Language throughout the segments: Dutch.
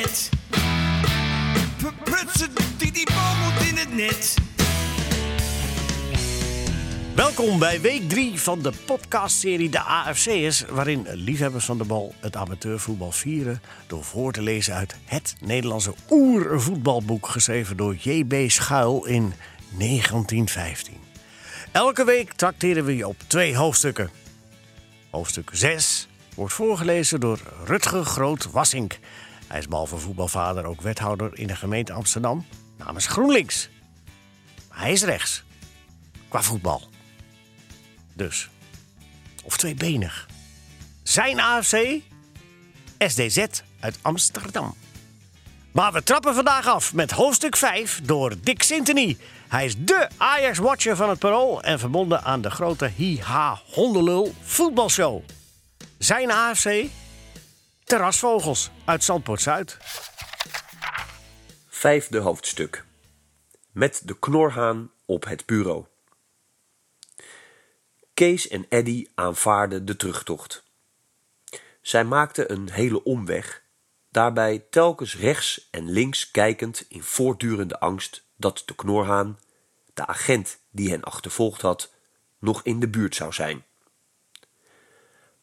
net. Die, die bal moet in het net. Welkom bij week 3 van de podcastserie De AFC'ers... waarin liefhebbers van de bal het amateurvoetbal vieren... door voor te lezen uit het Nederlandse oervoetbalboek... geschreven door J.B. Schuil in 1915. Elke week tracteren we je op twee hoofdstukken. Hoofdstuk 6 wordt voorgelezen door Rutger Groot-Wassink. Hij is behalve voetbalvader ook wethouder in de gemeente Amsterdam namens GroenLinks. Maar hij is rechts, qua voetbal. Dus. Of tweebenig. Zijn AFC? SDZ uit Amsterdam. Maar we trappen vandaag af met hoofdstuk 5 door Dick Sintony. Hij is dé Ajax-watcher van het Parool en verbonden aan de grote Hi-Ha Hondenlul voetbalshow. Zijn AFC? Terrasvogels uit Zandpoort Zuid. Vijfde hoofdstuk. Met de knorhaan op het bureau. Kees en Eddy aanvaarden de terugtocht. Zij maakten een hele omweg, daarbij telkens rechts en links kijkend in voortdurende angst dat de knorhaan, de agent die hen achtervolgd had, nog in de buurt zou zijn.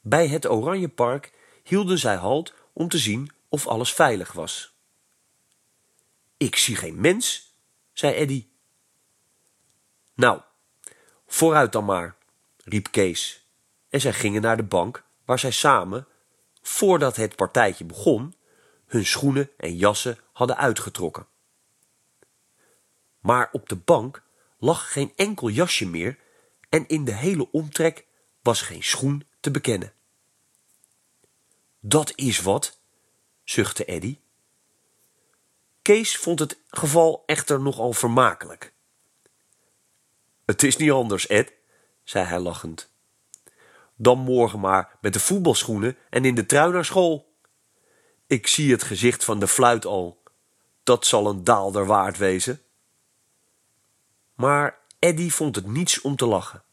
Bij het Oranjepark hielden zij halt om te zien of alles veilig was. Ik zie geen mens, zei Eddy. Nou, vooruit dan maar, riep Kees. En zij gingen naar de bank waar zij samen, voordat het partijtje begon, hun schoenen en jassen hadden uitgetrokken. Maar op de bank lag geen enkel jasje meer en in de hele omtrek was geen schoen te bekennen. Dat is wat, zuchtte Eddy. Kees vond het geval echter nogal vermakelijk. Het is niet anders, Ed, zei hij lachend. Dan morgen maar met de voetbalschoenen en in de trui naar school. Ik zie het gezicht van de fluit al. Dat zal een daalder waard wezen. Maar Eddy vond het niets om te lachen.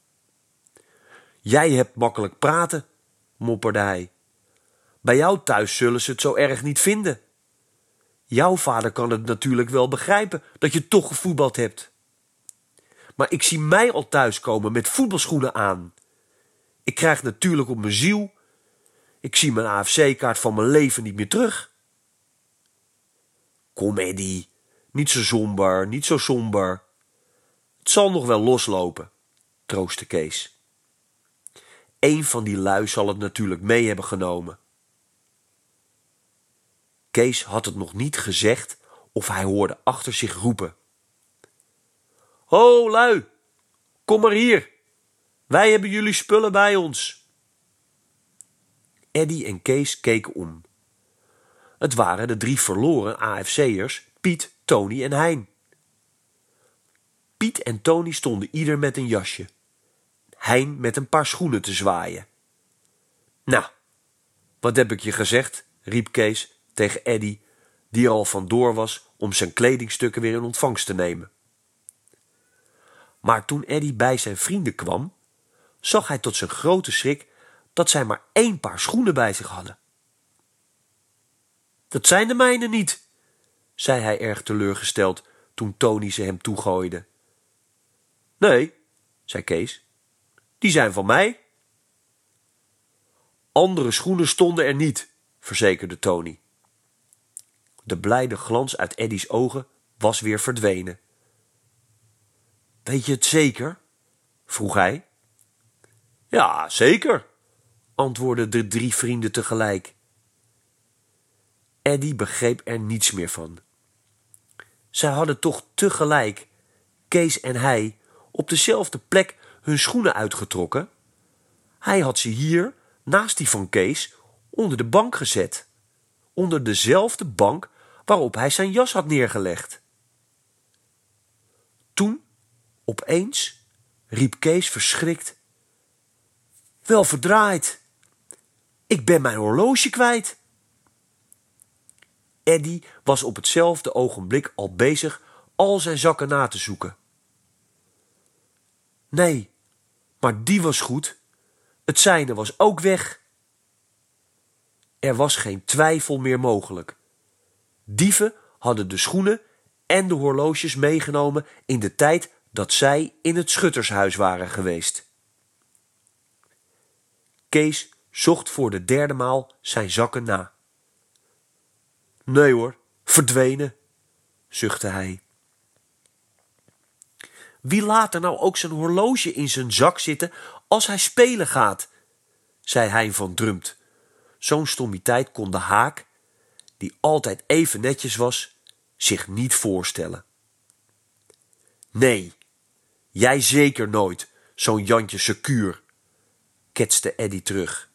Jij hebt makkelijk praten, mopperde hij. Bij jou thuis zullen ze het zo erg niet vinden. Jouw vader kan het natuurlijk wel begrijpen dat je toch gevoetbald hebt. Maar ik zie mij al thuiskomen met voetbalschoenen aan. Ik krijg natuurlijk op mijn ziel. Ik zie mijn AFC-kaart van mijn leven niet meer terug. Kom, Eddy. Niet zo somber, niet zo somber. Het zal nog wel loslopen, troostte Kees. Eén van die lui zal het natuurlijk mee hebben genomen. Kees had het nog niet gezegd of hij hoorde achter zich roepen. Ho, lui, kom maar hier. Wij hebben jullie spullen bij ons. Eddy en Kees keken om. Het waren de drie verloren AFC'ers, Piet, Tony en Hein. Piet en Tony stonden ieder met een jasje. Hein met een paar schoenen te zwaaien. Nou, wat heb ik je gezegd? riep Kees tegen Eddy, die er al vandoor was om zijn kledingstukken weer in ontvangst te nemen. Maar toen Eddy bij zijn vrienden kwam, zag hij tot zijn grote schrik dat zij maar één paar schoenen bij zich hadden. Dat zijn de mijne niet, zei hij erg teleurgesteld toen Tony ze hem toegooide. Nee, zei Kees, die zijn van mij. Andere schoenen stonden er niet, verzekerde Tony. De blijde glans uit Eddy's ogen was weer verdwenen. Weet je het zeker? vroeg hij. Ja, zeker, antwoordden de drie vrienden tegelijk. Eddy begreep er niets meer van. Zij hadden toch tegelijk, Kees en hij, op dezelfde plek hun schoenen uitgetrokken. Hij had ze hier, naast die van Kees, onder de bank gezet. Onder dezelfde bank waarop hij zijn jas had neergelegd. Toen, opeens, riep Kees verschrikt: Wel verdraaid! Ik ben mijn horloge kwijt! Eddy was op hetzelfde ogenblik al bezig al zijn zakken na te zoeken. Nee, maar die was goed. Het zijne was ook weg. Er was geen twijfel meer mogelijk. Dieven hadden de schoenen en de horloges meegenomen in de tijd dat zij in het schuttershuis waren geweest. Kees zocht voor de derde maal zijn zakken na. Nee hoor, verdwenen, zuchtte hij. Wie laat er nou ook zijn horloge in zijn zak zitten als hij spelen gaat? zei Hein van Drumt. Zo'n stommiteit kon de haak, die altijd even netjes was, zich niet voorstellen. Nee, jij zeker nooit, zo'n Jantje secuur, ketste Eddy terug.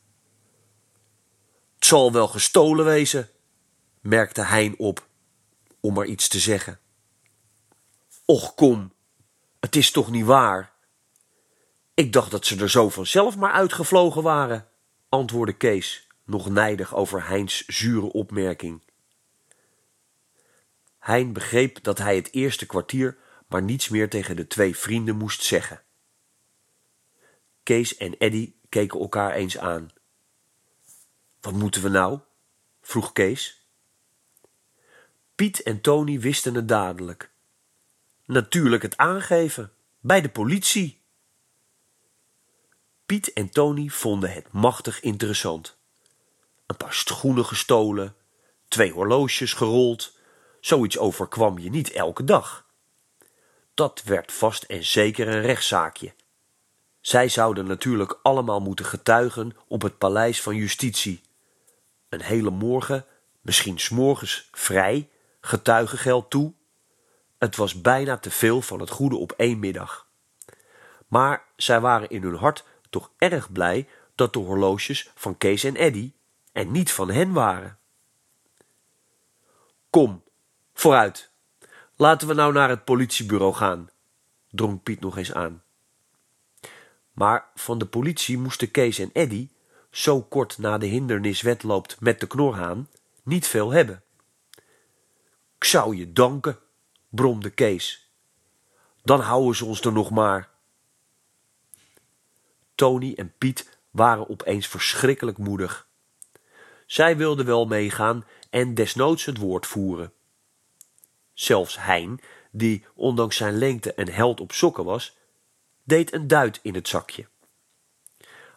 Het zal wel gestolen wezen, merkte Hein op, om maar iets te zeggen. Och kom, het is toch niet waar? Ik dacht dat ze er zo vanzelf maar uitgevlogen waren, antwoordde Kees, nog nijdig over Heins zure opmerking. Hein begreep dat hij het eerste kwartier maar niets meer tegen de twee vrienden moest zeggen. Kees en Eddy keken elkaar eens aan. Wat moeten we nou? vroeg Kees. Piet en Tony wisten het dadelijk. Natuurlijk het aangeven, bij de politie. Piet en Tony vonden het machtig interessant. Een paar schoenen gestolen, twee horloges gerold, zoiets overkwam je niet elke dag. Dat werd vast en zeker een rechtszaakje. Zij zouden natuurlijk allemaal moeten getuigen op het paleis van justitie. Een hele morgen, misschien s'morgens vrij, getuigengeld toe. Het was bijna te veel van het goede op één middag. Maar zij waren in hun hart toch erg blij dat de horloges van Kees en Eddy en niet van hen waren. Kom, vooruit. Laten we nou naar het politiebureau gaan, drong Piet nog eens aan. Maar van de politie moesten Kees en Eddy, zo kort na de hindernis wedloopt met de knorhaan, niet veel hebben. Ik zou je danken, bromde Kees. Dan houden ze ons er nog maar. Tony en Piet waren opeens verschrikkelijk moedig. Zij wilden wel meegaan en desnoods het woord voeren. Zelfs Hein, die ondanks zijn lengte een held op sokken was, deed een duit in het zakje.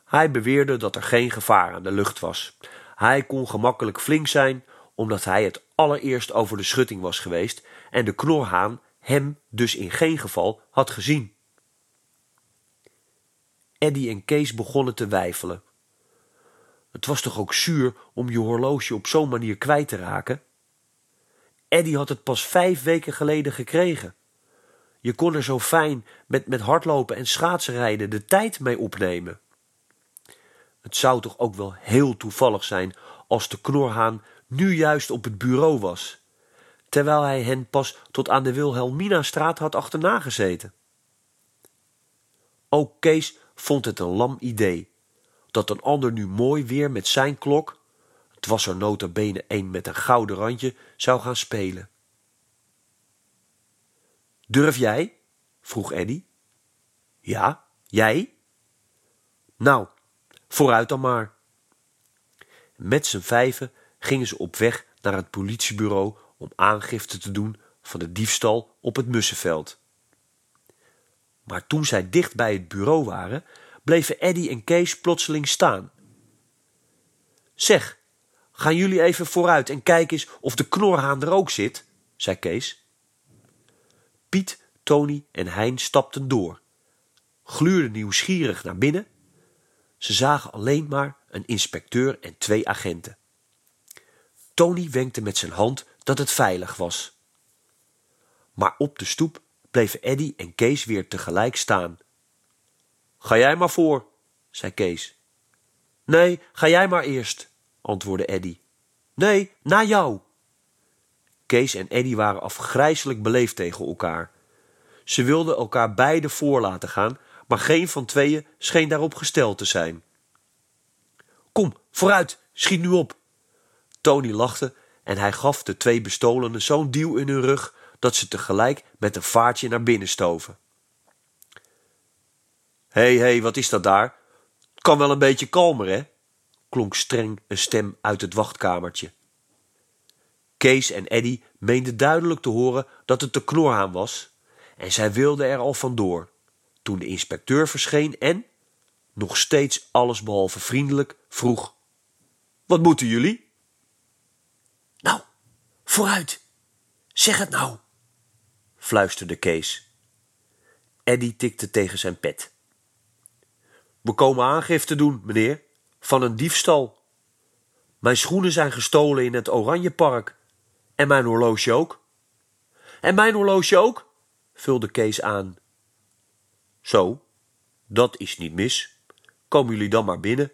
Hij beweerde dat er geen gevaar aan de lucht was. Hij kon gemakkelijk flink zijn, omdat hij het allereerst over de schutting was geweest en de knorhaan hem dus in geen geval had gezien. Eddy en Kees begonnen te weifelen. Het was toch ook zuur om je horloge op zo'n manier kwijt te raken? Eddy had het pas vijf weken geleden gekregen. Je kon er zo fijn met, met hardlopen en schaatsenrijden de tijd mee opnemen. Het zou toch ook wel heel toevallig zijn als de knorhaan nu juist op het bureau was, terwijl hij hen pas tot aan de Wilhelminastraat had achterna gezeten. Ook Kees vond het een lam idee, dat een ander nu mooi weer met zijn klok, het was er nota bene een met een gouden randje, zou gaan spelen. Durf jij? vroeg Eddy. Ja, jij? Nou, vooruit dan maar. Met z'n vijven gingen ze op weg naar het politiebureau om aangifte te doen van de diefstal op het Mussenveld. Maar toen zij dicht bij het bureau waren, bleven Eddy en Kees plotseling staan. Zeg, gaan jullie even vooruit en kijken eens of de knorhaan er ook zit, zei Kees. Piet, Tony en Hein stapten door, gluurden nieuwsgierig naar binnen. Ze zagen alleen maar een inspecteur en twee agenten. Tony wenkte met zijn hand dat het veilig was. Maar op de stoep bleven Eddy en Kees weer tegelijk staan. Ga jij maar voor, zei Kees. Nee, ga jij maar eerst, antwoordde Eddy. Nee, na jou. Kees en Eddy waren afgrijselijk beleefd tegen elkaar. Ze wilden elkaar beide voor laten gaan, maar geen van tweeën scheen daarop gesteld te zijn. Kom, vooruit, schiet nu op. Tony lachte en hij gaf de twee bestolenen zo'n duw in hun rug dat ze tegelijk met een vaartje naar binnen stoven. Hey, hey, wat is dat daar? Kan wel een beetje kalmer, hè? klonk streng een stem uit het wachtkamertje. Kees en Eddy meenden duidelijk te horen dat het de knorhaan was en zij wilden er al vandoor toen de inspecteur verscheen en, nog steeds allesbehalve vriendelijk, vroeg: Wat moeten jullie? Nou, vooruit, zeg het nou, fluisterde Kees. Eddy tikte tegen zijn pet. We komen aangifte doen, meneer, van een diefstal. Mijn schoenen zijn gestolen in het Oranjepark. En mijn horloge ook. En mijn horloge ook, vulde Kees aan. Zo, dat is niet mis. Komen jullie dan maar binnen.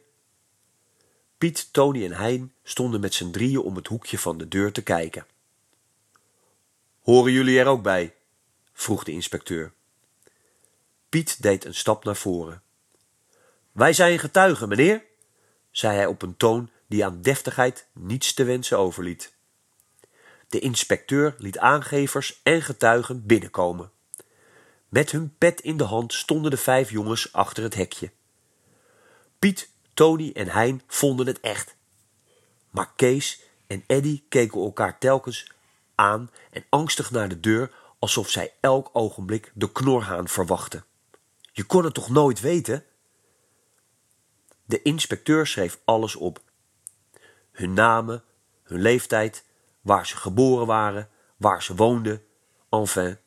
Piet, Tony en Hein stonden met z'n drieën om het hoekje van de deur te kijken. Horen jullie er ook bij? vroeg de inspecteur. Piet deed een stap naar voren. Wij zijn getuigen, meneer, zei hij op een toon die aan deftigheid niets te wensen overliet. De inspecteur liet aangevers en getuigen binnenkomen. Met hun pet in de hand stonden de vijf jongens achter het hekje. Piet, Tony en Hein vonden het echt. Maar Kees en Eddy keken elkaar telkens aan en angstig naar de deur alsof zij elk ogenblik de knorhaan verwachten. Je kon het toch nooit weten? De inspecteur schreef alles op. Hun namen, hun leeftijd, waar ze geboren waren, waar ze woonden, enfin,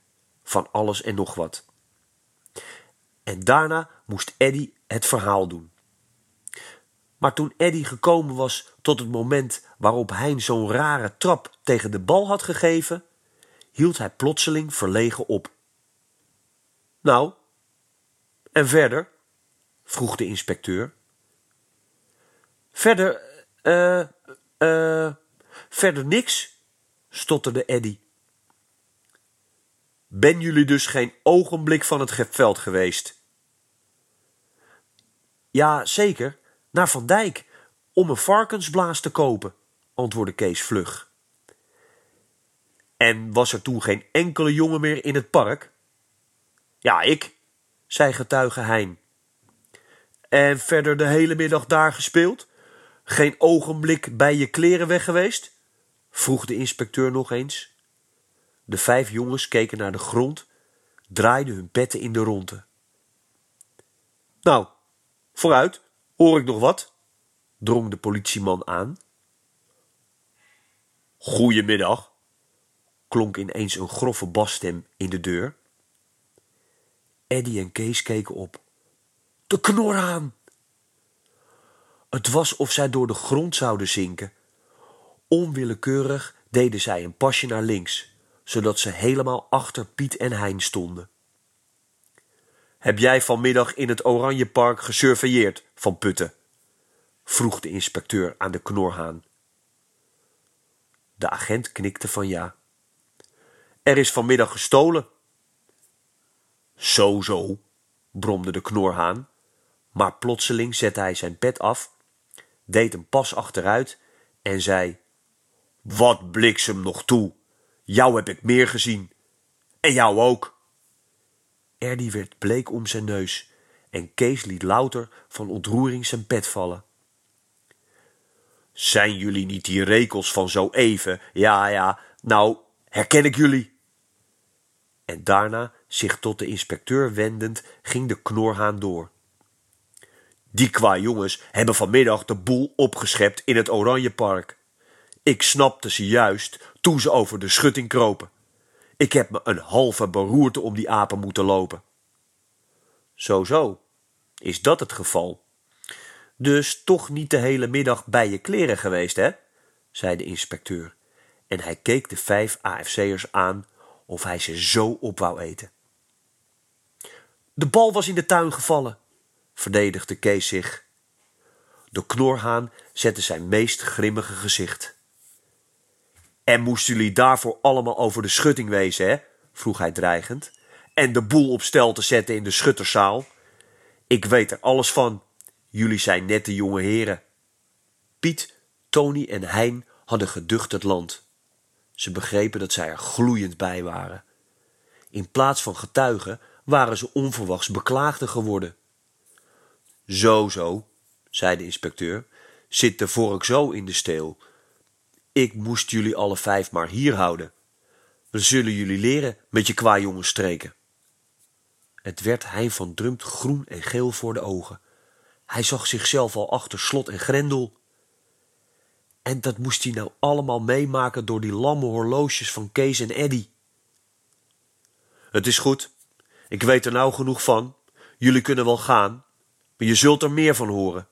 van alles en nog wat. En daarna moest Eddy het verhaal doen. Maar toen Eddy gekomen was tot het moment waarop Hein zo'n rare trap tegen de bal had gegeven, hield hij plotseling verlegen op. Nou, en verder? vroeg de inspecteur. Verder, eh, uh, verder niks, stotterde Eddy. Ben jullie dus geen ogenblik van het veld geweest? Ja, zeker, naar Van Dijk, om een varkensblaas te kopen, antwoordde Kees vlug. En was er toen geen enkele jongen meer in het park? Ja, ik, zei getuige Hein. En verder de hele middag daar gespeeld? Geen ogenblik bij je kleren weg geweest? vroeg de inspecteur nog eens. De vijf jongens keken naar de grond, draaiden hun petten in de ronde. Nou, vooruit, hoor ik nog wat? drong de politieman aan. Goedemiddag, klonk ineens een grove basstem in de deur. Eddy en Kees keken op. De knorhaan! Het was of zij door de grond zouden zinken. Onwillekeurig deden zij een pasje naar links, zodat ze helemaal achter Piet en Hein stonden. Heb jij vanmiddag in het Oranjepark gesurveilleerd, Van Putten? vroeg de inspecteur aan de knorhaan. De agent knikte van ja. Er is vanmiddag gestolen. Zo, zo, bromde de knorhaan, maar plotseling zette hij zijn pet af deed een pas achteruit en zei: Wat bliksem nog toe! Jou heb ik meer gezien. En jou ook. Erdy werd bleek om zijn neus en Kees liet louter van ontroering zijn pet vallen. Zijn jullie niet die rekels van zo even? Ja, ja, nou, herken ik jullie. En daarna, zich tot de inspecteur wendend, ging de knorhaan door. Die qua jongens hebben vanmiddag de boel opgeschept in het Oranjepark. Ik snapte ze juist toen ze over de schutting kropen. Ik heb me een halve beroerte om die apen moeten lopen. Zo, zo. Is dat het geval? Dus toch niet de hele middag bij je kleren geweest, hè? zei de inspecteur. En hij keek de vijf AFC'ers aan of hij ze zo op wou eten. De bal was in de tuin gevallen, verdedigde Kees zich. De knorhaan zette zijn meest grimmige gezicht. En moesten jullie daarvoor allemaal over de schutting wezen, hè? vroeg hij dreigend. En de boel op stel te zetten in de schutterszaal. Ik weet er alles van. Jullie zijn nette jonge heren. Piet, Tony en Hein hadden geducht het land. Ze begrepen dat zij er gloeiend bij waren. In plaats van getuigen waren ze onverwachts beklaagden geworden. Zo, zo, zei de inspecteur, zit de vork zo in de steel. Ik moest jullie alle vijf maar hier houden. We zullen jullie leren met je kwajongens streken. Het werd Hein van Drumt groen en geel voor de ogen. Hij zag zichzelf al achter slot en grendel. En dat moest hij nou allemaal meemaken door die lamme horloges van Kees en Eddy. Het is goed. Ik weet er nou genoeg van. Jullie kunnen wel gaan, je zult er meer van horen.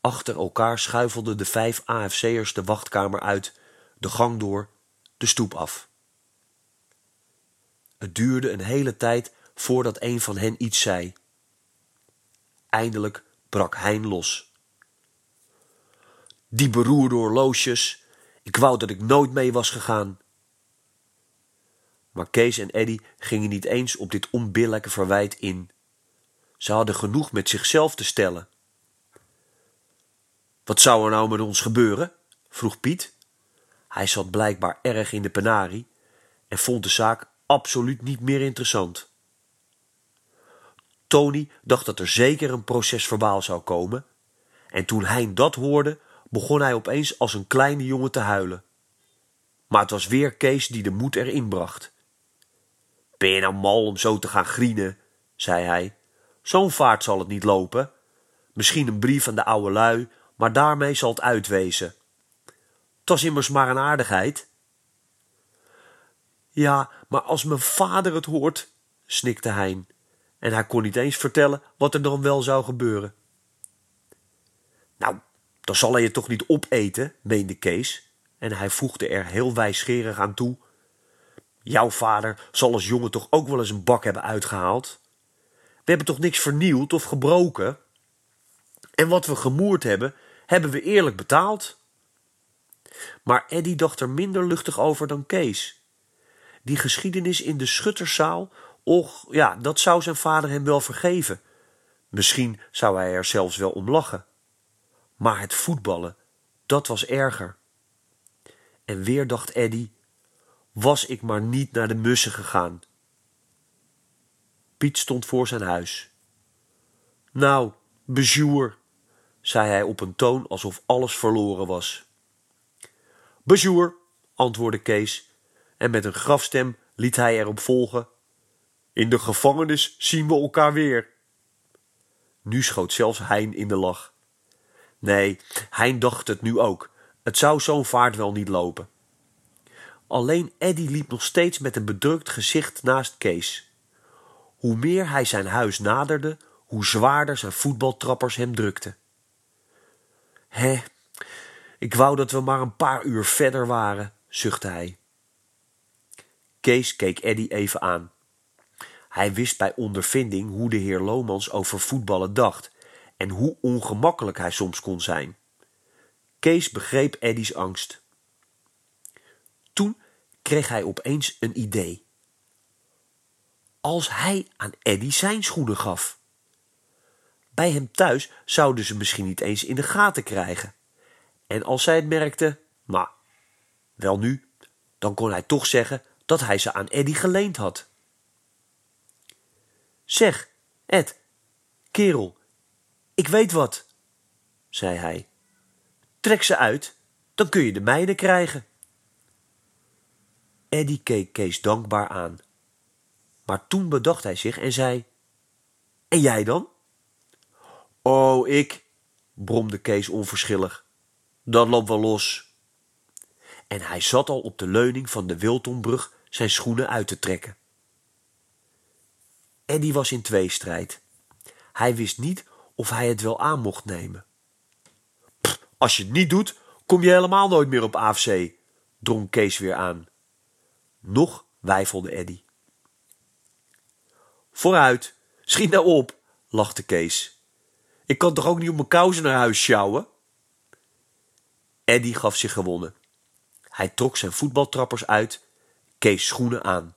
Achter elkaar schuifelden de vijf AFC'ers de wachtkamer uit, de gang door, de stoep af. Het duurde een hele tijd voordat een van hen iets zei. Eindelijk brak Hein los. Die beroerde horloges, ik wou dat ik nooit mee was gegaan. Maar Kees en Eddy gingen niet eens op dit onbillijke verwijt in. Ze hadden genoeg met zichzelf te stellen. Wat zou er nou met ons gebeuren? vroeg Piet. Hij zat blijkbaar erg in de penarie en vond de zaak absoluut niet meer interessant. Tony dacht dat er zeker een procesverbaal zou komen, en toen Hein dat hoorde, begon hij opeens als een kleine jongen te huilen. Maar het was weer Kees die de moed erin bracht. Ben je nou mal om zo te gaan grienen? zei hij. Zo'n vaart zal het niet lopen. Misschien een brief aan de oude lui, maar daarmee zal het uitwezen. Het was immers maar een aardigheid. Ja, maar als mijn vader het hoort, snikte Hein, en hij kon niet eens vertellen wat er dan wel zou gebeuren. Nou, dan zal hij je toch niet opeten, meende Kees, en hij voegde er heel wijsgerig aan toe. Jouw vader zal als jongen toch ook wel eens een bak hebben uitgehaald? We hebben toch niks vernield of gebroken? En wat we gemoerd hebben, hebben we eerlijk betaald. Maar Eddy dacht er minder luchtig over dan Kees. Die geschiedenis in de schutterszaal, och, ja, dat zou zijn vader hem wel vergeven. Misschien zou hij er zelfs wel om lachen. Maar het voetballen, dat was erger. En weer dacht Eddy, was ik maar niet naar de mussen gegaan. Piet stond voor zijn huis. Nou, bejour, zei hij op een toon alsof alles verloren was. Bejour, antwoordde Kees, en met een grafstem liet hij erop volgen. In de gevangenis zien we elkaar weer. Nu schoot zelfs Hein in de lach. Nee, Hein dacht het nu ook. Het zou zo'n vaart wel niet lopen. Alleen Eddy liep nog steeds met een bedrukt gezicht naast Kees. Hoe meer hij zijn huis naderde, hoe zwaarder zijn voetbaltrappers hem drukten. Hé, ik wou dat we maar een paar uur verder waren, zuchtte hij. Kees keek Eddy even aan. Hij wist bij ondervinding hoe de heer Lomans over voetballen dacht en hoe ongemakkelijk hij soms kon zijn. Kees begreep Eddy's angst. Toen kreeg hij opeens een idee. Als hij aan Eddy zijn schoenen gaf. Bij hem thuis zouden ze misschien niet eens in de gaten krijgen. En als zij het merkte, maar wel nu, dan kon hij toch zeggen dat hij ze aan Eddy geleend had. Zeg, Ed, kerel, ik weet wat, zei hij. Trek ze uit, dan kun je de mijne krijgen. Eddy keek Kees dankbaar aan. Maar toen bedacht hij zich en zei: En jij dan? Oh, ik, bromde Kees onverschillig. Dat loopt wel los. En hij zat al op de leuning van de Wiltonbrug zijn schoenen uit te trekken. Eddy was in tweestrijd. Hij wist niet of hij het wel aan mocht nemen. Als je het niet doet, kom je helemaal nooit meer op AFC, drong Kees weer aan. Nog wijfelde Eddy. Vooruit, schiet nou op, lachte Kees. Ik kan toch ook niet op mijn kousen naar huis sjouwen? Eddy gaf zich gewonnen. Hij trok zijn voetbaltrappers uit, Kees schoenen aan.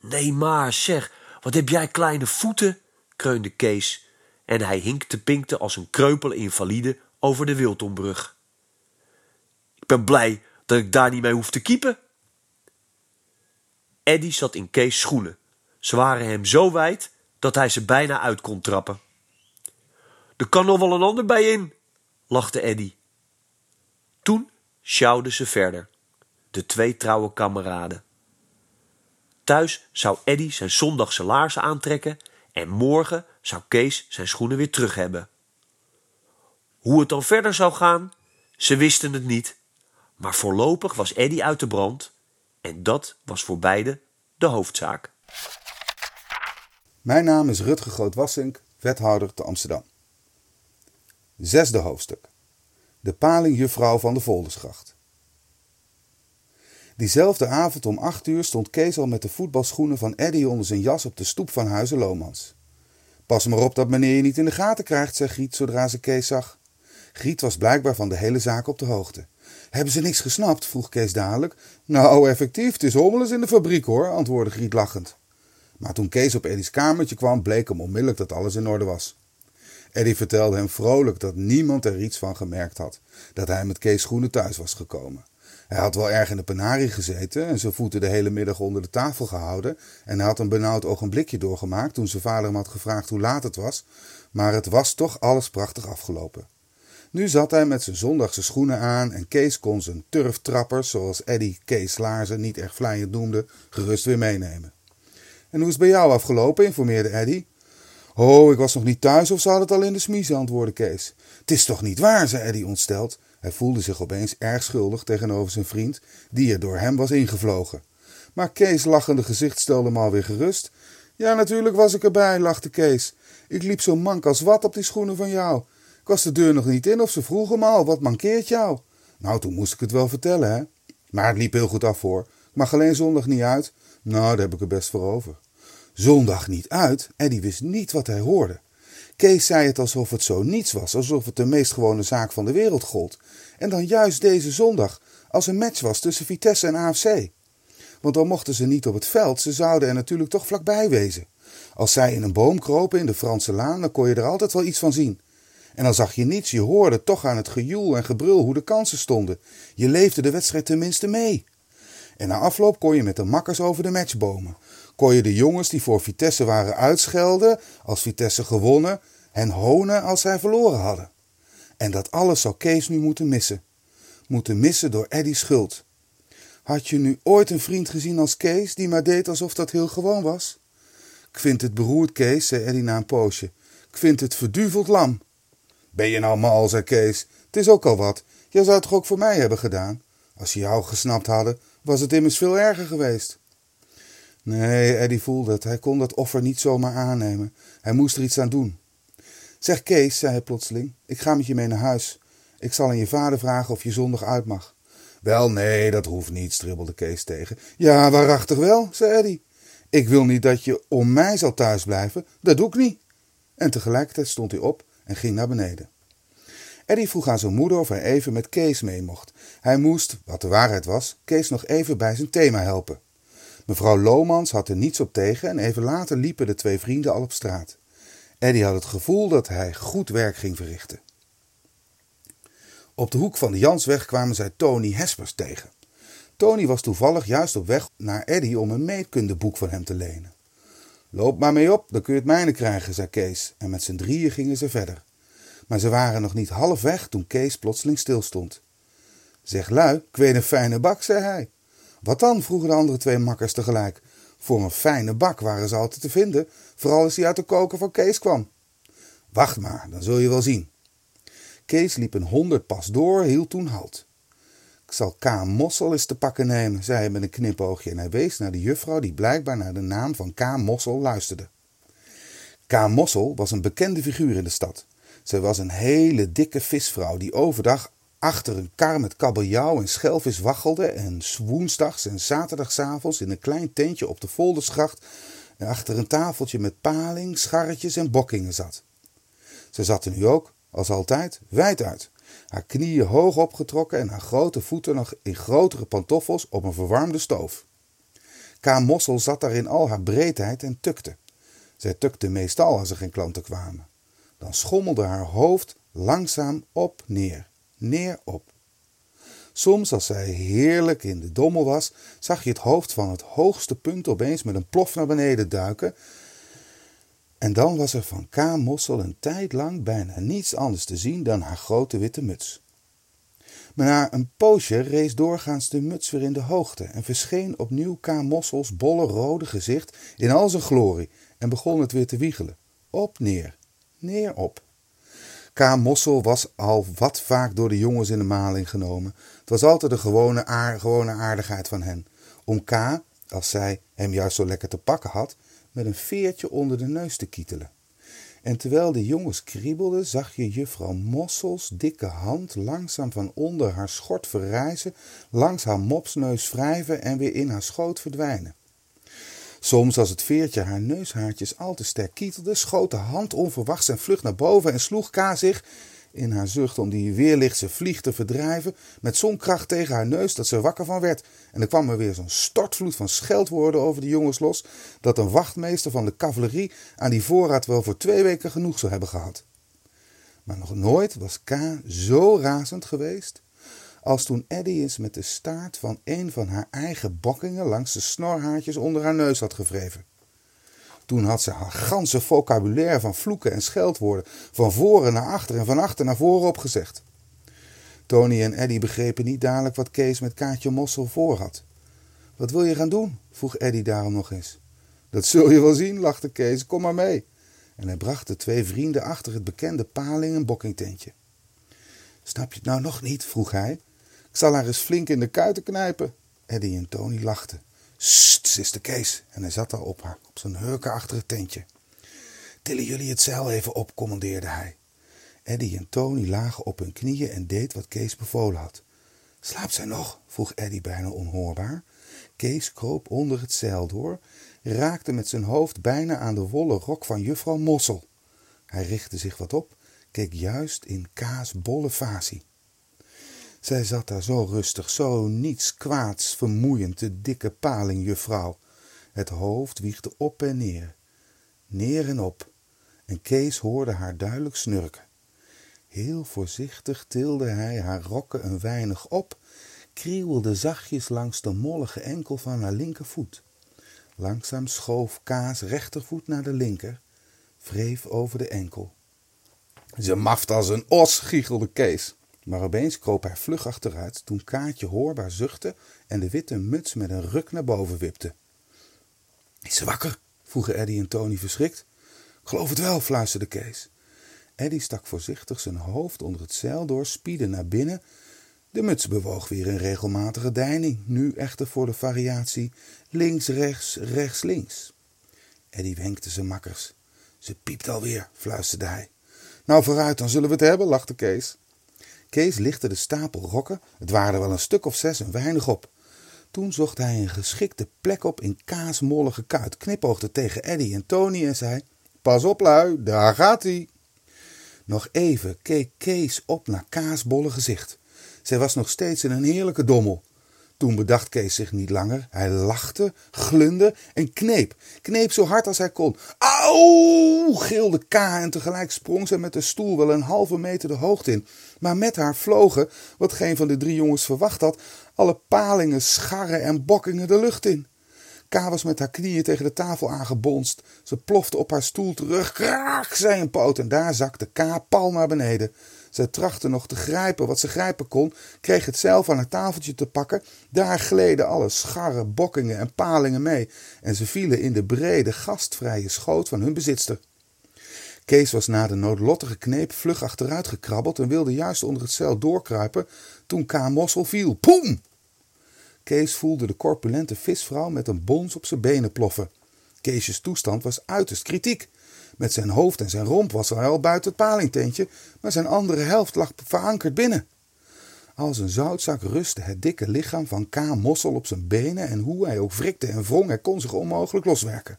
Nee maar, zeg, wat heb jij kleine voeten, kreunde Kees, en hij hinkte pinkte als een kreupel invalide over de Wiltonbrug. Ik ben blij dat ik daar niet mee hoef te kiepen. Eddy zat in Kees schoenen. Ze waren hem zo wijd dat hij ze bijna uit kon trappen. Er kan nog wel een ander bij in, lachte Eddy. Toen sjouwden ze verder, de twee trouwe kameraden. Thuis zou Eddy zijn zondagse laarzen aantrekken en morgen zou Kees zijn schoenen weer terug hebben. Hoe het dan verder zou gaan, ze wisten het niet. Maar voorlopig was Eddy uit de brand en dat was voor beiden de hoofdzaak. Mijn naam is Rutger Groot-Wassink, wethouder te Amsterdam. Zesde hoofdstuk. De palingjuffrouw van de Voldersgracht. Diezelfde avond om acht uur stond Kees al met de voetbalschoenen van Eddy onder zijn jas op de stoep van Huizen Lomans. Pas maar op dat meneer je niet in de gaten krijgt, zei Griet zodra ze Kees zag. Griet was blijkbaar van de hele zaak op de hoogte. Hebben ze niks gesnapt? vroeg Kees dadelijk. Nou, effectief, het is hommeles in de fabriek hoor, antwoordde Griet lachend. Maar toen Kees op Eddy's kamertje kwam, bleek hem onmiddellijk dat alles in orde was. Eddy vertelde hem vrolijk dat niemand er iets van gemerkt had, dat hij met Kees schoenen thuis was gekomen. Hij had wel erg in de penarie gezeten en zijn voeten de hele middag onder de tafel gehouden en hij had een benauwd ogenblikje doorgemaakt toen zijn vader hem had gevraagd hoe laat het was, maar het was toch alles prachtig afgelopen. Nu zat hij met zijn zondagse schoenen aan en Kees kon zijn turftrappers, zoals Eddy Kees Laarzen niet erg vlijend noemde, gerust weer meenemen. En hoe is het bij jou afgelopen? informeerde Eddy. Oh, ik was nog niet thuis of ze hadden het al in de smiezen, antwoordde Kees. Het is toch niet waar, zei Eddy ontsteld. Hij voelde zich opeens erg schuldig tegenover zijn vriend, die er door hem was ingevlogen. Maar Kees' lachende gezicht stelde hem alweer gerust. Ja, natuurlijk was ik erbij, lachte Kees. Ik liep zo mank als wat op die schoenen van jou. Ik was de deur nog niet in of ze vroegen me al, wat mankeert jou? Nou, toen moest ik het wel vertellen, hè. Maar het liep heel goed af, hoor. Ik mag alleen zondag niet uit. Nou, daar heb ik er best voor over. Zondag niet uit? Eddie wist niet wat hij hoorde. Kees zei het alsof het zo niets was, alsof het de meest gewone zaak van de wereld gold. En dan juist deze zondag, als een match was tussen Vitesse en AFC. Want dan mochten ze niet op het veld, ze zouden er natuurlijk toch vlakbij wezen. Als zij in een boom kropen in de Franse laan, dan kon je er altijd wel iets van zien. En dan zag je niets, je hoorde toch aan het gejoel en gebrul hoe de kansen stonden. Je leefde de wedstrijd tenminste mee. En na afloop kon je met de makkers over de match bomen. Kon je de jongens die voor Vitesse waren uitschelden als Vitesse gewonnen, hen honen als zij verloren hadden. En dat alles zou Kees nu moeten missen. Moeten missen door Eddy's schuld. Had je nu ooit een vriend gezien als Kees die maar deed alsof dat heel gewoon was? Ik vind het beroerd, Kees, zei Eddy na een poosje. Ik vind het verduveld lam. Ben je nou mal, zei Kees. Het is ook al wat. Jij zou het toch ook voor mij hebben gedaan? Als je jou gesnapt hadden, was het immers veel erger geweest. Nee, Eddie voelde het. Hij kon dat offer niet zomaar aannemen. Hij moest er iets aan doen. Zeg Kees, zei hij plotseling, ik ga met je mee naar huis. Ik zal aan je vader vragen of je zondag uit mag. Wel, nee, dat hoeft niet, stribbelde Kees tegen. Ja, waarachtig wel, zei Eddie. Ik wil niet dat je om mij zal thuisblijven. Dat doe ik niet. En tegelijkertijd stond hij op en ging naar beneden. Eddie vroeg aan zijn moeder of hij even met Kees mee mocht. Hij moest, wat de waarheid was, Kees nog even bij zijn thema helpen. Mevrouw Lomans had er niets op tegen en even later liepen de twee vrienden al op straat. Eddie had het gevoel dat hij goed werk ging verrichten. Op de hoek van de Jansweg kwamen zij Tony Hespers tegen. Tony was toevallig juist op weg naar Eddie om een meetkundeboek van hem te lenen. Loop maar mee op, dan kun je het mijne krijgen, zei Kees, en met z'n drieën gingen ze verder. Maar ze waren nog niet half weg toen Kees plotseling stilstond. Zeg lui, ik weet een fijne bak, zei hij. Wat dan? vroegen de andere twee makkers tegelijk. Voor een fijne bak waren ze altijd te vinden, vooral als hij uit de koker van Kees kwam. Wacht maar, dan zul je wel zien. Kees liep een honderd pas door, hield toen halt. Ik zal K. Mossel eens te pakken nemen, zei hij met een knipoogje en hij wees naar de juffrouw die blijkbaar naar de naam van K. Mossel luisterde. K. Mossel was een bekende figuur in de stad. Zij was een hele dikke visvrouw die overdag achter een kar met kabeljauw en schelvis waggelde en woensdags en zaterdagsavonds in een klein tentje op de Voldersgracht achter een tafeltje met paling, scharretjes en bokkingen zat. Ze zat er nu ook, als altijd, wijd uit, haar knieën hoog opgetrokken en haar grote voeten nog in grotere pantoffels op een verwarmde stoof. K. Mossel zat daar in al haar breedheid en tukte. Zij tukte meestal als er geen klanten kwamen. Dan schommelde haar hoofd langzaam op neer neer op. Soms, als zij heerlijk in de dommel was, zag je het hoofd van het hoogste punt opeens met een plof naar beneden duiken. En dan was er van K. Mossel een tijd lang bijna niets anders te zien dan haar grote witte muts. Maar na een poosje rees doorgaans de muts weer in de hoogte en verscheen opnieuw K. Mossels bolle rode gezicht in al zijn glorie en begon het weer te wiegelen. Op, neer, neer, op. K. Mossel was al wat vaak door de jongens in de maling genomen. Het was altijd de gewone, gewone aardigheid van hen. Om K, als zij hem juist zo lekker te pakken had, met een veertje onder de neus te kietelen. En terwijl de jongens kriebelden, zag je juffrouw Mossels dikke hand langzaam van onder haar schort verrijzen, langs haar mopsneus wrijven en weer in haar schoot verdwijnen. Soms, als het veertje haar neushaartjes al te sterk kietelde, schoot de hand onverwachts en vlug naar boven en sloeg K zich, in haar zucht om die weerlichtse vlieg te verdrijven, met zo'n kracht tegen haar neus dat ze wakker van werd. En er kwam er weer zo'n stortvloed van scheldwoorden over de jongens los, dat een wachtmeester van de cavalerie aan die voorraad wel voor twee weken genoeg zou hebben gehad. Maar nog nooit was K zo razend geweest als toen Eddy eens met de staart van een van haar eigen bokkingen langs de snorhaartjes onder haar neus had gevreven. Toen had ze haar ganse vocabulaire van vloeken en scheldwoorden van voren naar achter en van achter naar voren opgezegd. Tony en Eddy begrepen niet dadelijk wat Kees met Kaatje Mossel voor had. Wat wil je gaan doen? vroeg Eddy daarom nog eens. Dat zul je wel zien, lachte Kees. Kom maar mee. En hij bracht de twee vrienden achter het bekende paling- en bokkingtentje. Snap je het nou nog niet? vroeg hij. Ik zal haar eens flink in de kuiten knijpen. Eddy en Tony lachten. Sst, zuster Kees. En hij zat al op haar, op zijn hurken achter het tentje. Tillen jullie het zeil even op, commandeerde hij. Eddy en Tony lagen op hun knieën en deed wat Kees bevolen had. Slaapt zij nog? vroeg Eddy bijna onhoorbaar. Kees kroop onder het zeil door, raakte met zijn hoofd bijna aan de wollen rok van juffrouw Mossel. Hij richtte zich wat op, keek juist in Kaas bolle facie. Zij zat daar zo rustig, zo niets kwaads vermoeiend, de dikke palingjuffrouw. Het hoofd wiegde op en neer, neer en op, en Kees hoorde haar duidelijk snurken. Heel voorzichtig tilde hij haar rokken een weinig op, krieuwelde zachtjes langs de mollige enkel van haar linkervoet. Langzaam schoof Kaas rechtervoet naar de linker, wreef over de enkel. Ze maft als een os, giechelde Kees. Maar opeens kroop hij vlug achteruit toen Kaatje hoorbaar zuchtte en de witte muts met een ruk naar boven wipte. Is ze wakker? vroegen Eddy en Tony verschrikt. Ik geloof het wel, fluisterde Kees. Eddy stak voorzichtig zijn hoofd onder het zeil door, spiedde naar binnen. De muts bewoog weer in regelmatige deining, nu echter voor de variatie links, rechts, rechts, links. Eddy wenkte zijn makkers. Ze piept alweer, fluisterde hij. Nou vooruit, dan zullen we het hebben, lachte Kees. Kees lichtte de stapel rokken, het waren wel een stuk of zes, een weinig op. Toen zocht hij een geschikte plek op in kaasmollige kuit, knipoogde tegen Eddy en Tony en zei: Pas op, lui, daar gaat hij. Nog even keek Kees op naar kaasbolle gezicht. Zij was nog steeds in een heerlijke dommel. Toen bedacht Kees zich niet langer. Hij lachte, glunde en kneep. Kneep zo hard als hij kon. Auw! gilde K en tegelijk sprong zij met de stoel wel een halve meter de hoogte in. Maar met haar vlogen, wat geen van de drie jongens verwacht had, alle palingen, scharren en bokkingen de lucht in. K was met haar knieën tegen de tafel aangebonst. Ze plofte op haar stoel terug. Kraak, zei een poot en daar zakte K pal naar beneden. Zij trachtte nog te grijpen wat ze grijpen kon, kreeg het zeil van haar tafeltje te pakken. Daar gleden alle scharren, bokkingen en palingen mee en ze vielen in de brede, gastvrije schoot van hun bezitster. Kees was na de noodlottige kneep vlug achteruit gekrabbeld en wilde juist onder het zeil doorkruipen toen K. Mossel viel. Poem! Kees voelde de corpulente visvrouw met een bons op zijn benen ploffen. Keesjes toestand was uiterst kritiek. Met zijn hoofd en zijn romp was hij al buiten het palingtentje, maar zijn andere helft lag verankerd binnen. Als een zoutzak rustte het dikke lichaam van K. Mossel op zijn benen en hoe hij ook wrikte en wrong, hij kon zich onmogelijk loswerken.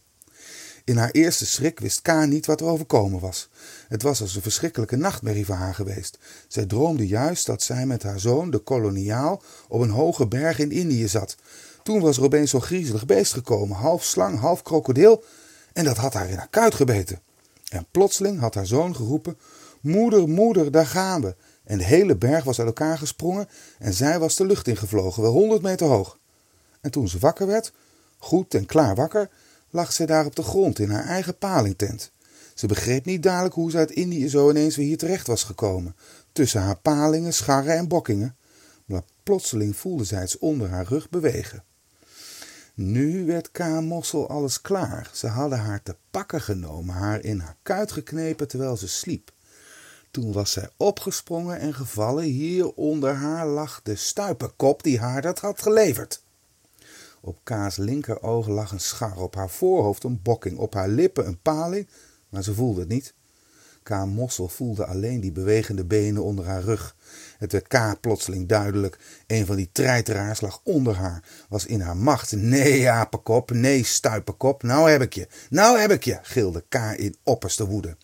In haar eerste schrik wist K niet wat er overkomen was. Het was als een verschrikkelijke nachtmerrie voor haar geweest. Zij droomde juist dat zij met haar zoon, de koloniaal, op een hoge berg in Indië zat. Toen was er opeens zo'n griezelig beest gekomen, half slang, half krokodil, en dat had haar in haar kuit gebeten. En plotseling had haar zoon geroepen: Moeder, moeder, daar gaan we. En de hele berg was uit elkaar gesprongen en zij was de lucht ingevlogen, wel honderd meter hoog. En toen ze wakker werd, goed en klaar wakker, lag zij daar op de grond in haar eigen palingtent. Ze begreep niet dadelijk hoe ze uit Indië zo ineens weer hier terecht was gekomen, tussen haar palingen, scharren en bokkingen. Plotseling voelde zij iets onder haar rug bewegen. Nu werd K. Mossel alles klaar. Ze hadden haar te pakken genomen, haar in haar kuit geknepen terwijl ze sliep. Toen was zij opgesprongen en gevallen. Hier onder haar lag de stuipenkop die haar dat had geleverd. Op Ka's linkeroog lag een schar, op haar voorhoofd een bokking, op haar lippen een paling, maar ze voelde het niet. K. Mossel voelde alleen die bewegende benen onder haar rug. Het werd K. plotseling duidelijk. Een van die treiteraars lag onder haar, was in haar macht. Nee, apenkop, nee, stuipenkop, nou heb ik je, nou heb ik je, gilde K. in opperste woede.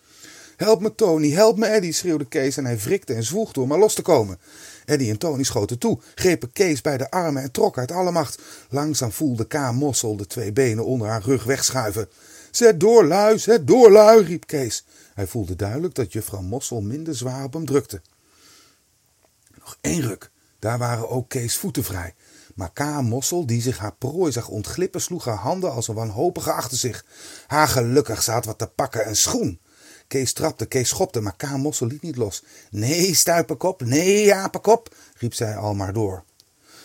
Help me, Tony, help me, Eddie, schreeuwde Kees en hij wrikte en zwoeg door maar los te komen. Eddie en Tony schoten toe, grepen Kees bij de armen en trokken uit alle macht. Langzaam voelde K. Mossel de twee benen onder haar rug wegschuiven. Zet door, lui, zet door, lui, riep Kees. Hij voelde duidelijk dat juffrouw Mossel minder zwaar op hem drukte. Nog één ruk, daar waren ook Kees voeten vrij. Maar K. Mossel, die zich haar prooi zag ontglippen, sloeg haar handen als een wanhopige achter zich. Haar gelukkig, zat wat te pakken, een schoen. Kees trapte, Kees schopte, maar K. Mossel liet niet los. Nee, stuipenkop, nee, apenkop, riep zij al maar door.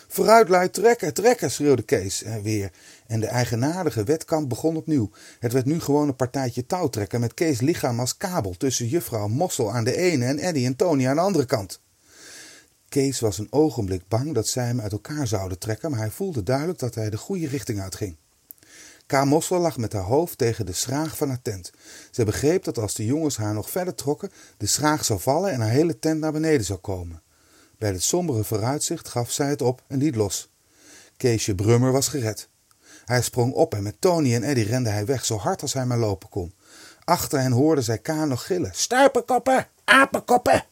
Vooruit, lui, trekken, trekken, schreeuwde Kees weer. En de eigenaardige wetkamp begon opnieuw. Het werd nu gewoon een partijtje touwtrekken met Kees lichaam als kabel tussen juffrouw Mossel aan de ene en Eddie en Tony aan de andere kant. Kees was een ogenblik bang dat zij hem uit elkaar zouden trekken, maar hij voelde duidelijk dat hij de goede richting uitging. K. Mossel lag met haar hoofd tegen de schraag van haar tent. Ze begreep dat als de jongens haar nog verder trokken, de schraag zou vallen en haar hele tent naar beneden zou komen. Bij het sombere vooruitzicht gaf zij het op en liet los. Keesje Brummer was gered. Hij sprong op en met Tony en Eddie rende hij weg zo hard als hij maar lopen kon. Achter hen hoorde zij K nog gillen. Stuipenkoppen! Apenkoppen!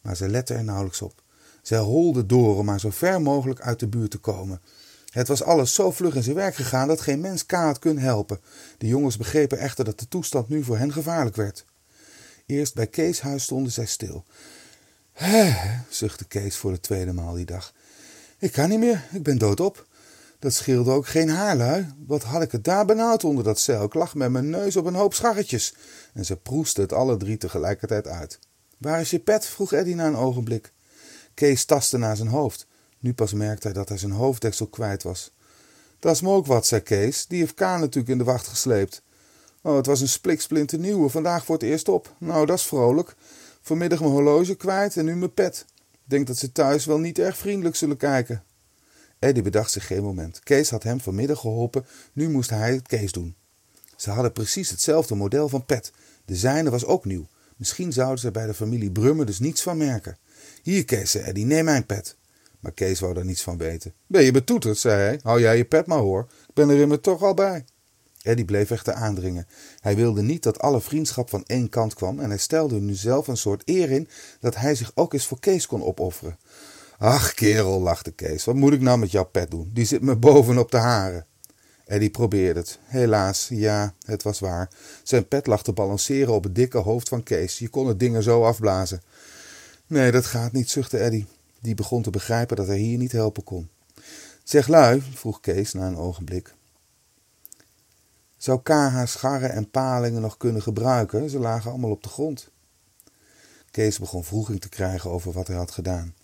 Maar ze lette er nauwelijks op. Zij holde door om maar zo ver mogelijk uit de buurt te komen. Het was alles zo vlug in zijn werk gegaan dat geen mens K had kunnen helpen. De jongens begrepen echter dat de toestand nu voor hen gevaarlijk werd. Eerst bij Kees huis stonden zij stil. Hè, zuchtte Kees voor de tweede maal die dag. Ik kan niet meer, ik ben doodop. Dat scheelde ook geen haarlui. Wat had ik het daar benauwd onder dat zeil? Ik lag met mijn neus op een hoop scharretjes. En ze proesten het alle drie tegelijkertijd uit. Waar is je pet? vroeg Eddie na een ogenblik. Kees tastte naar zijn hoofd. Nu pas merkte hij dat hij zijn hoofddeksel kwijt was. Dat is me ook wat, zei Kees. Die heeft K natuurlijk in de wacht gesleept. Oh, het was een spliksplinter nieuwe, vandaag voor het eerst op. Nou, dat is vrolijk. Vanmiddag mijn horloge kwijt en nu mijn pet. Denk dat ze thuis wel niet erg vriendelijk zullen kijken. Eddie bedacht zich geen moment. Kees had hem vanmiddag geholpen, nu moest hij het Kees doen. Ze hadden precies hetzelfde model van pet. De zijne was ook nieuw. Misschien zouden ze bij de familie Brummer dus niets van merken. Hier, Kees, zei Eddie, neem mijn pet. Maar Kees wou daar niets van weten. Ben je betoeterd, zei hij. Hou jij je pet maar hoor. Ik ben er immers toch al bij. Eddie bleef echter aandringen. Hij wilde niet dat alle vriendschap van één kant kwam en hij stelde nu zelf een soort eer in dat hij zich ook eens voor Kees kon opofferen. Ach, kerel, lachte Kees, wat moet ik nou met jouw pet doen? Die zit me bovenop de haren. Eddie probeerde het. Helaas, ja, het was waar. Zijn pet lag te balanceren op het dikke hoofd van Kees. Je kon het ding er zo afblazen. Nee, dat gaat niet, zuchtte Eddie. Die begon te begrijpen dat hij hier niet helpen kon. Zeg lui, vroeg Kees na een ogenblik. Zou K haar scharren en palingen nog kunnen gebruiken? Ze lagen allemaal op de grond. Kees begon vroeging te krijgen over wat hij had gedaan.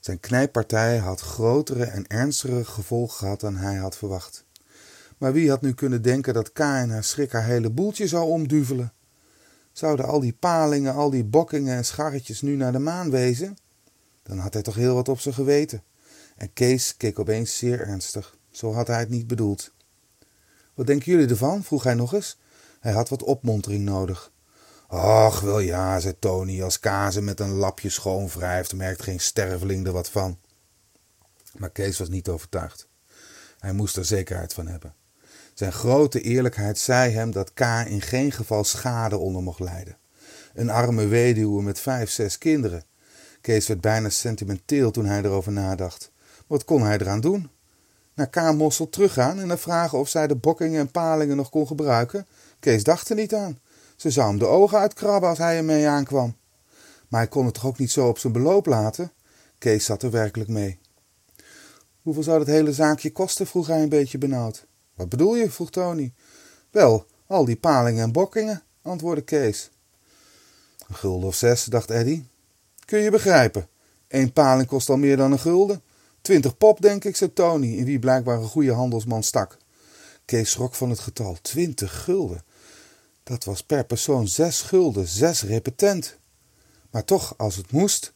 Zijn knijppartij had grotere en ernstigere gevolgen gehad dan hij had verwacht. Maar wie had nu kunnen denken dat K in haar schrik haar hele boeltje zou omduvelen? Zouden al die palingen, al die bokkingen en scharretjes nu naar de maan wezen? Dan had hij toch heel wat op zijn geweten. En Kees keek opeens zeer ernstig. Zo had hij het niet bedoeld. Wat denken jullie ervan? vroeg hij nog eens. Hij had wat opmontering nodig. Ach, wel ja, zei Tony, als Kazen met een lapje schoon wrijft, merkt geen sterveling er wat van. Maar Kees was niet overtuigd. Hij moest er zekerheid van hebben. Zijn grote eerlijkheid zei hem dat K in geen geval schade onder mocht lijden. Een arme weduwe met vijf, zes kinderen. Kees werd bijna sentimenteel toen hij erover nadacht. Wat kon hij eraan doen? Naar K. Mossel teruggaan en dan vragen of zij de bokkingen en palingen nog kon gebruiken? Kees dacht er niet aan. Ze zou hem de ogen uitkrabben als hij ermee aankwam. Maar hij kon het toch ook niet zo op zijn beloop laten? Kees zat er werkelijk mee. Hoeveel zou dat hele zaakje kosten? vroeg hij een beetje benauwd. Wat bedoel je? vroeg Tony. Wel, al die palingen en bokkingen, antwoordde Kees. Een gulden of zes, dacht Eddy. Kun je begrijpen? Eén paling kost al meer dan een gulden. Twintig pop, denk ik, zei Tony, in wie blijkbaar een goede handelsman stak. Kees schrok van het getal. Twintig gulden. Dat was per persoon zes gulden, zes repetent. Maar toch, als het moest,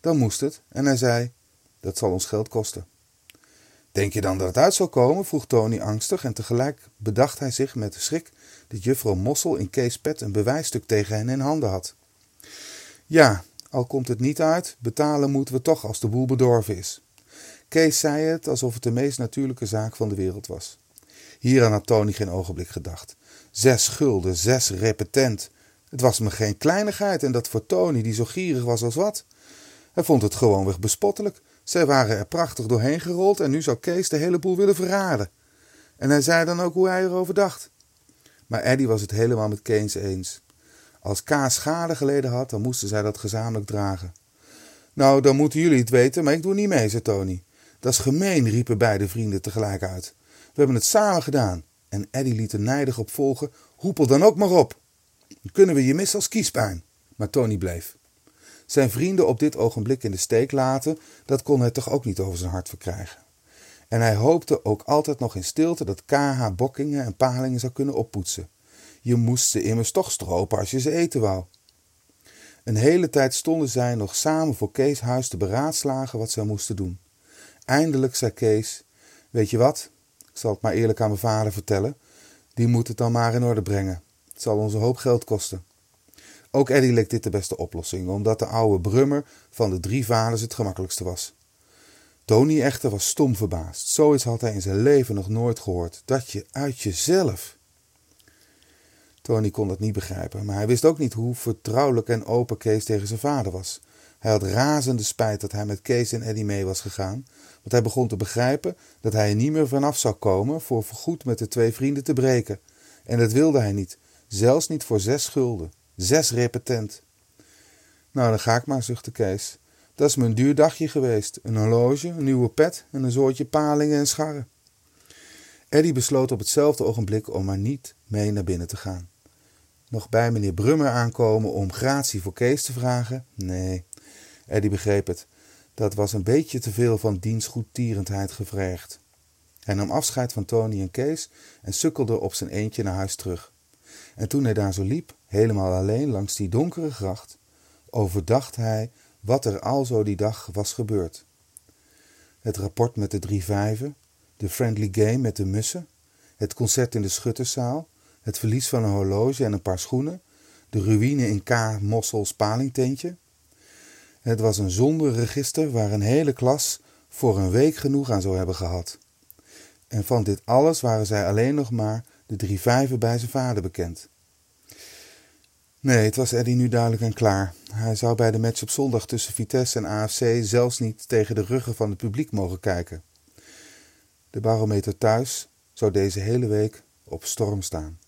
dan moest het. En hij zei, dat zal ons geld kosten. Denk je dan dat het uit zal komen? vroeg Tony angstig en tegelijk bedacht hij zich met de schrik dat juffrouw Mossel in Kees Pet een bewijsstuk tegen hen in handen had. Ja, al komt het niet uit, betalen moeten we toch als de boel bedorven is. Kees zei het alsof het de meest natuurlijke zaak van de wereld was. Hieraan had Tony geen ogenblik gedacht. Zes gulden, zes repetent. Het was me geen kleinigheid en dat voor Tony, die zo gierig was als wat. Hij vond het gewoonweg bespottelijk. Zij waren er prachtig doorheen gerold en nu zou Kees de hele boel willen verraden. En hij zei dan ook hoe hij erover dacht. Maar Eddie was het helemaal met Kees eens. Als Kaas schade geleden had, dan moesten zij dat gezamenlijk dragen. Nou, dan moeten jullie het weten, maar ik doe niet mee, zei Tony. Dat is gemeen, riepen beide vrienden tegelijk uit. We hebben het samen gedaan. En Eddie liet er nijdig op volgen. Hoepel dan ook maar op. Dan kunnen we je missen als kiespijn. Maar Tony bleef. Zijn vrienden op dit ogenblik in de steek laten, dat kon hij toch ook niet over zijn hart verkrijgen. En hij hoopte ook altijd nog in stilte dat KH bokkingen en palingen zou kunnen oppoetsen. Je moest ze immers toch stropen als je ze eten wou. Een hele tijd stonden zij nog samen voor Kees huis te beraadslagen wat zij moesten doen. Eindelijk zei Kees: Weet je wat? Ik zal het maar eerlijk aan mijn vader vertellen. Die moet het dan maar in orde brengen. Het zal ons een hoop geld kosten. Ook Eddie leek dit de beste oplossing, omdat de oude brummer van de drie vaders het gemakkelijkste was. Tony echter was stom verbaasd. Zoiets had hij in zijn leven nog nooit gehoord. Dat je uit jezelf. Tony kon dat niet begrijpen, maar hij wist ook niet hoe vertrouwelijk en open Kees tegen zijn vader was. Hij had razende spijt dat hij met Kees en Eddie mee was gegaan, want hij begon te begrijpen dat hij er niet meer vanaf zou komen voor voorgoed met de twee vrienden te breken. En dat wilde hij niet, zelfs niet voor zes schulden, zes repetent. Nou, dan ga ik maar, zuchtte Kees. Dat is mijn duur dagje geweest. Een horloge, een nieuwe pet en een soortje palingen en scharren. Eddie besloot op hetzelfde ogenblik om maar niet mee naar binnen te gaan. Nog bij meneer Brummer aankomen om gratie voor Kees te vragen? Nee, Eddie begreep het. Dat was een beetje te veel van diens goedtierendheid gevraagd. Hij nam afscheid van Tony en Kees en sukkelde op zijn eentje naar huis terug. En toen hij daar zo liep, helemaal alleen langs die donkere gracht, overdacht hij wat er al zo die dag was gebeurd. Het rapport met de drie vijven, de friendly game met de mussen, het concert in de schutterszaal, het verlies van een horloge en een paar schoenen, de ruïne in K. Mossels palingtentje. Het was een zonderregister waar een hele klas voor een week genoeg aan zou hebben gehad. En van dit alles waren zij alleen nog maar de drie vijven bij zijn vader bekend. Nee, het was Eddie nu duidelijk en klaar. Hij zou bij de match op zondag tussen Vitesse en AFC zelfs niet tegen de ruggen van het publiek mogen kijken. De barometer thuis zou deze hele week op storm staan.